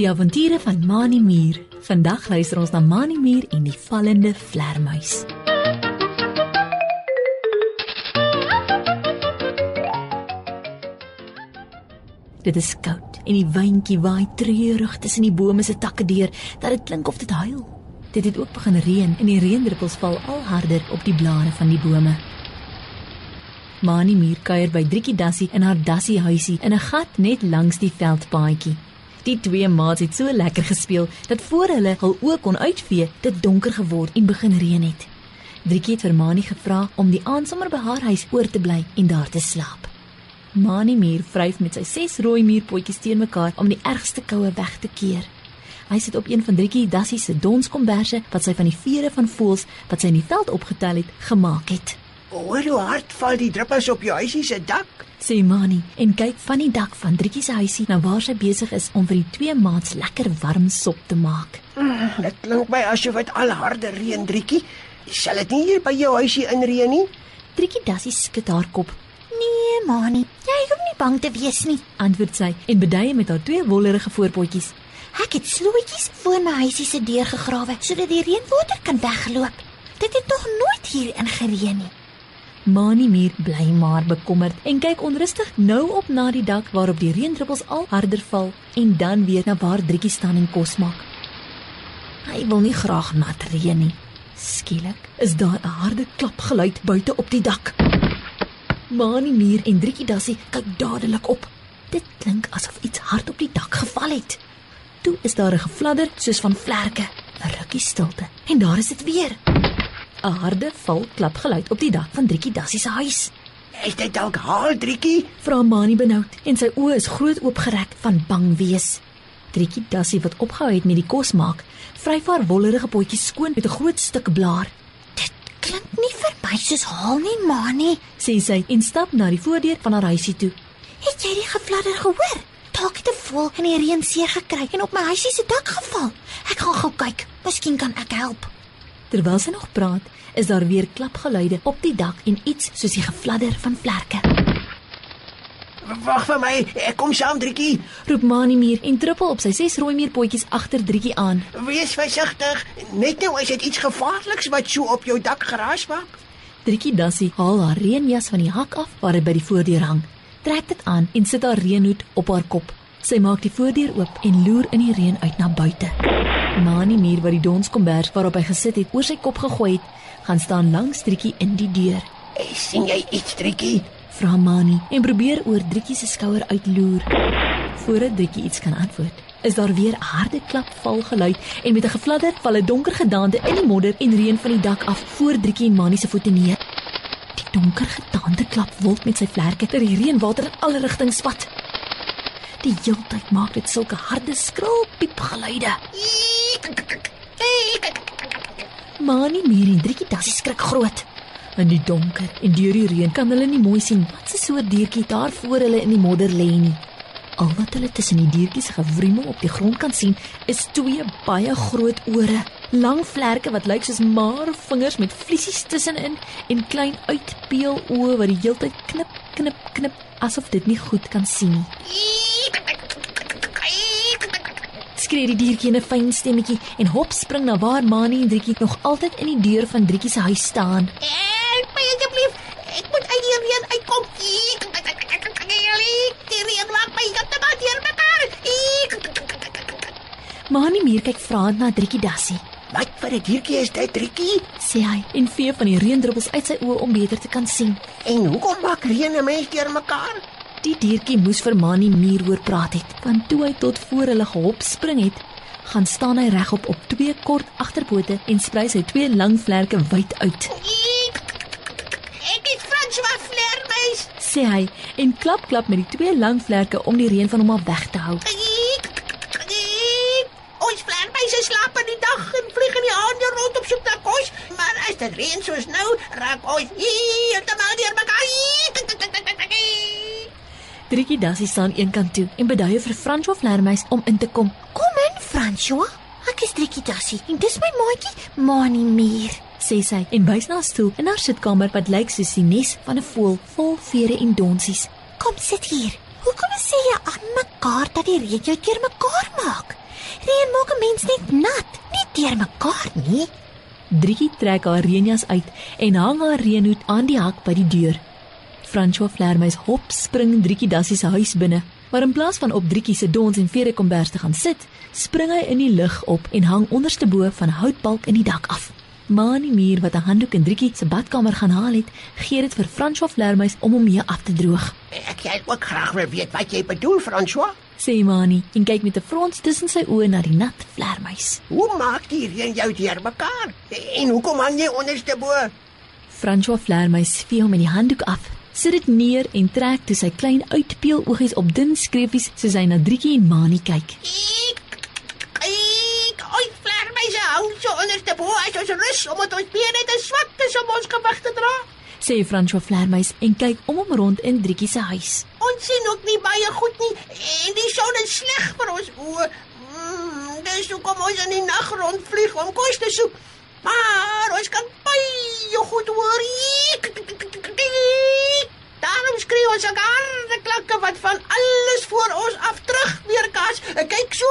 Die avonture van Mani Muur. Vandag luister ons na Mani Muur en die vallende vlermuis. Dit is koud en die windjie waai treurig tussen die bome se takke deur dat dit klink of dit huil. Dit het ook begin reën en die reendruppels val al harder op die blare van die bome. Mani Muur kuier by Driekie Dassie in haar dassie huisie in 'n gat net langs die veldpaadjie. Die twee maats het so lekker gespeel dat voor hulle hul oë kon uitvee, dit donker geword en begin reën het. Driekie het vir Mani gevra om die aand sommer by haar huis oor te bly en daar te slaap. Mani Muur vryf met sy ses rooi muurpotjies teen mekaar om die ergste koue weg te keer. Hy sit op een van Driekie Dassie se donskomberse wat sy van die vere van voëls wat sy in die veld opgetel het, gemaak het. Hoor hoe hard val die druppels op jou huisie se dak? Sê Mani en kyk van die dak van Driekie se huisie na waar sy besig is om vir die twee maats lekker warm sop te maak. Mm, dit klink my asof dit al harder reën, Driekie. Sal dit nie hier by jou huisie inreën nie? Driekie Dassie skud haar kop. Nee, Mani, jy hoef nie bang te wees nie. Antwoord sy en beduie met haar twee wollerige voorpotjies. Ek het slootjies voor my huisie se deur gegrawe sodat die reënwater kan wegloop. Dit het nog nooit hier ingereën nie. Mani Muur bly maar bekommerd en kyk onrustig nou op na die dak waarop die reendruppels al harder val en dan weer na waar Driekie staan en kos maak. Hy wil nie graag nat reën nie. Skielik is daar 'n harde klapgeluid buite op die dak. Mani Muur en Driekie Dassie kyk dadelik op. Dit klink asof iets hard op die dak geval het. Toe is daar 'n gefladder soos van vlerke, 'n rukkie stilte en daar is dit weer. 'n Harde val klapgeluid op die dak van Driekie Dassie se huis. Is dit dalk haal, Driekie? Vra Mani benoud en sy oë is groot oopgerek van bang wees. Driekie Dassie wat opgehou het met die kos maak, vryf haar wollerige potjies skoon met 'n groot stuk blaar. Dit klink nie vir my soos haal nie, Mani. Sê sy en stap na die voordeur van haar huisie toe. Het jy die gefladder gehoor? Dalk het 'n voël in die reën seer gekry en op my huisie se dak geval. Ek gaan gou kyk. Miskien kan ek help. Terwyl sy nog praat, is daar weer klapgeluide op die dak en iets soos die gefladder van vlerke. Wag vir my, ek kom saam, Driekie. Roep Mani Muur en trippel op sy ses rooi meerpotjies agter Driekie aan. Wees versigtig. Net nou is dit iets gevaarliks wat so op jou dak geraas maak. Driekie Dassie haal haar reënjas van die hak af waar dit by die voordeur hang. Trek dit aan en sit haar reënhoed op haar kop. Sy maak die voordeur oop en loer in die reën uit na buite. Mani Muur wat die donskombers waarop hy gesit het oor sy kop gegooi het, gaan staan langs Driekie in die deur. Hey, sien jy iets, Driekie? Vra Mani en probeer oor Driekie se skouer uitloer. Voordat Driekie iets kan antwoord, is daar weer 'n harde klap val geluid en met 'n gefladder val 'n donker gedaante in die modder en reën van die dak af voor Driekie en Mani se voete neer. Die donker gedaante klap wild met sy vlerke ter die reënwater in alle rigtings spat. Die heeltyd maak dit sulke harde skril piep geluide. Mani Muur en Driekie Dassie skrik groot. In die donker en deur die reën kan hulle nie mooi sien wat 'n soort diertjie daar voor hulle in die modder lê nie. Al wat hulle tussen die diertjies gewriemel op die grond kan sien, is twee baie groot ore, lang vlerke wat lyk soos maar vingers met vliesies tussenin en klein uitpeel oë wat die heeltyd knip, knip, knip asof dit nie goed kan sien nie. Skree die diertjie in 'n fyn stemmetjie en hop spring na waar Mani en Driekie nog altyd in die deur van Driekie se huis staan. Help my asseblief. Ek moet uit die reën uitkom. Die reën maak my heeltemal deurmekaar. Mani Muur kyk vraend na Driekie Dassie. Wat vir 'n diertjie is dit, Driekie? sê hy en vee van die reendruppels uit sy oë om beter te kan sien. En hoekom maak reën 'n mens deurmekaar? Die diertjie moes vir Mani Muur hoor praat het, want toe hy tot voor hulle gehop spring het, gaan staan hy regop op twee kort agterpote en sprei sy twee lang vlerke wyd uit, Ek is François Vlermuis. sê hy en klap klap met die twee lang vlerke om die reën van hom af weg te hou. Ons vlermuise slaap in die dag en vlieg in die aande rond op soek na kos, maar as dit reën soos nou, raak ons heeltemal deurmekaar. Driekie Dassie staan eenkant toe en beduie vir François Vlermuis om in te kom. Kom in, François. Ek is Driekie Dassie en dis my maatjie, Mani Muur. sê sy en wys na 'n stoel in haar sitkamer wat lyk soos die nes van 'n voël vol vere en donsies. Kom sit hier. Hoekom sê jy aan mekaar dat die reën jou keer mekaar maak? Reën maak 'n mens net nat, nie deur mekaar nie. Driekie trek haar reënjas uit en hang haar reënhoed aan die hak by die deur. François Vlermuis hop spring Driekie Dassie se huis binne, maar in plaas van op Driekie se dons en vere kombers te gaan sit, spring hy in die lug op en hang onderste bo van 'n houtbalk in die dak af. Mani Muur wat 'n handdoek in Driekie se badkamer gaan haal het, gee dit vir François Vlermuis om hom mee af te droog. Ek sal ook graag wil weet wat jy bedoel, François. Sê Mani en kyk met 'n frons tussen sy oë na die nat vlermuis. Hoe maak die reën jou deurmekaar? En hoekom hang jy onderste bo? François Vlermuis vee hom in die handdoek af, sit dit neer en trek toe sy klein uitpeeloogies op dun skreefies soos hy na Driekie en Mani kyk. Ek ek oi vlermeise hou so onderste bo as ons rus omdat ons bene te swak is om ons gewig te dra. Sê François Vlermuis en kyk om hom rond in Driekie se huis. Ons sien ook nie baie goed nie en die son is sleg vir ons oë. Mm, dis hoekom ons in die nag rondvlieg om kos te soek. Maar ons kan baie goed hoor. Daarom skree ons ook harde klanke wat van alles voor ons af terug weerkas. Kyk so.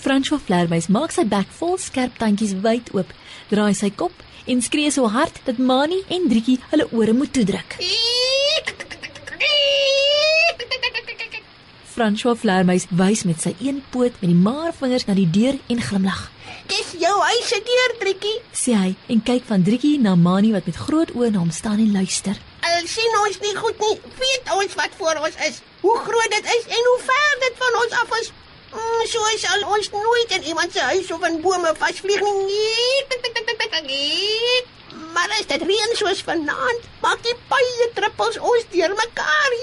François Vlermuis maak sy bek vol skerp tandjies wyd oop, draai sy kop en skree so hard dat Mani en Driekie hulle ore moet toedruk. François Vlermuis wys met sy een poot met die maar vingers na die deur en glimlag. Dis jou huis se deur, Driekie. Sê hy en kyk van Driekie na Mani wat met groot oë na hom staan en luister. Al sien ons nie goed nie, weet ons wat voor ons is. Hoe groot dit is en hoe ver dit van ons af is. Mm, so sal ons nooit in iemand se huis of in bome vasvlieg nie. Maar as dit reën soos vanaand, maak die baie druppels ons deurmekaar.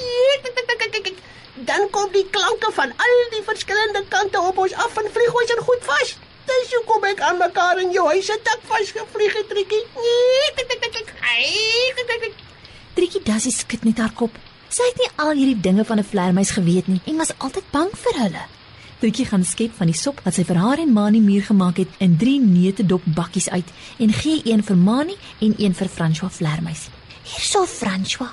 Dan kom die klanke van al die verskillende kante op ons af en vlieg ons in goed vas. Dis hoekom ek aan mekaar in jou huis se dak vasgevlieg het, Trikkie. Driekie Dassie skud net haar kop. Sy het nie al hierdie dinge van 'n vlermuis geweet nie en was altyd bang vir hulle. Driekie gaan skep van die sop wat sy vir haar en Mani muur gemaak het in drie neutedop bakkies uit en gee een vir Mani en een vir François vlermuis. Hierso François.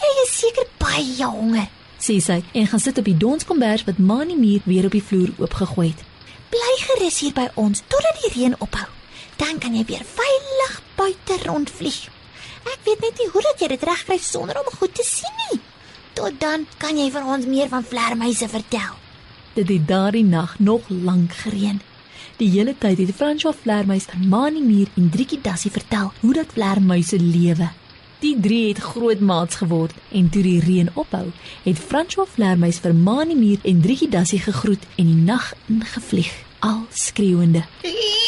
Jy is seker baie honger. Sê sy en gaan sit op die donskombers wat Mani muur weer op die vloer oopgegooi het. Bly gerus hier by ons totdat die reën ophou. Dan kan jy weer veilig buite rondvlieg. Ek weet net nie hoe dat jy dit regkry sonder om goed te sien nie. Tot dan kan jy vir ons meer van vlermuise vertel. Dit het daardie nag nog lank gereën. Die hele tyd het François Vlermuis aan Mani Muur en Driekie Dassie vertel hoe dat vlermuise lewe. Die drie het groot maats geword en toe die reën ophou, het François Vlermuis vir Mani Muur en Driekie Dassie gegroet en die nag ingevlieg, al skreeuende. Ons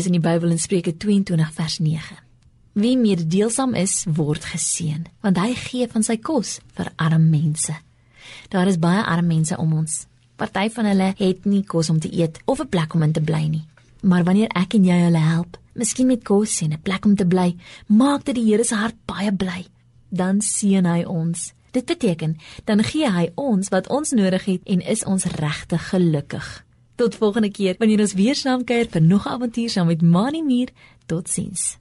lees in die Bybel in Spreuke 22 vers 9. Wie mededeelsam is, word geseën, want hy gee van sy kos vir arme mense. Daar is baie arme mense om ons. Party van hulle het nie kos om te eet of 'n plek om in te bly nie. Maar wanneer ek en jy hulle help, miskien met kos en 'n plek om te bly, maak dit die Here se hart baie bly. Dan seën hy ons. Dit beteken dan gee hy ons wat ons nodig het en is ons regtig gelukkig. Tot volgende keer wanneer ons weer saam kuier vir nog 'n avontuur saam met Mani Muur. Totsiens.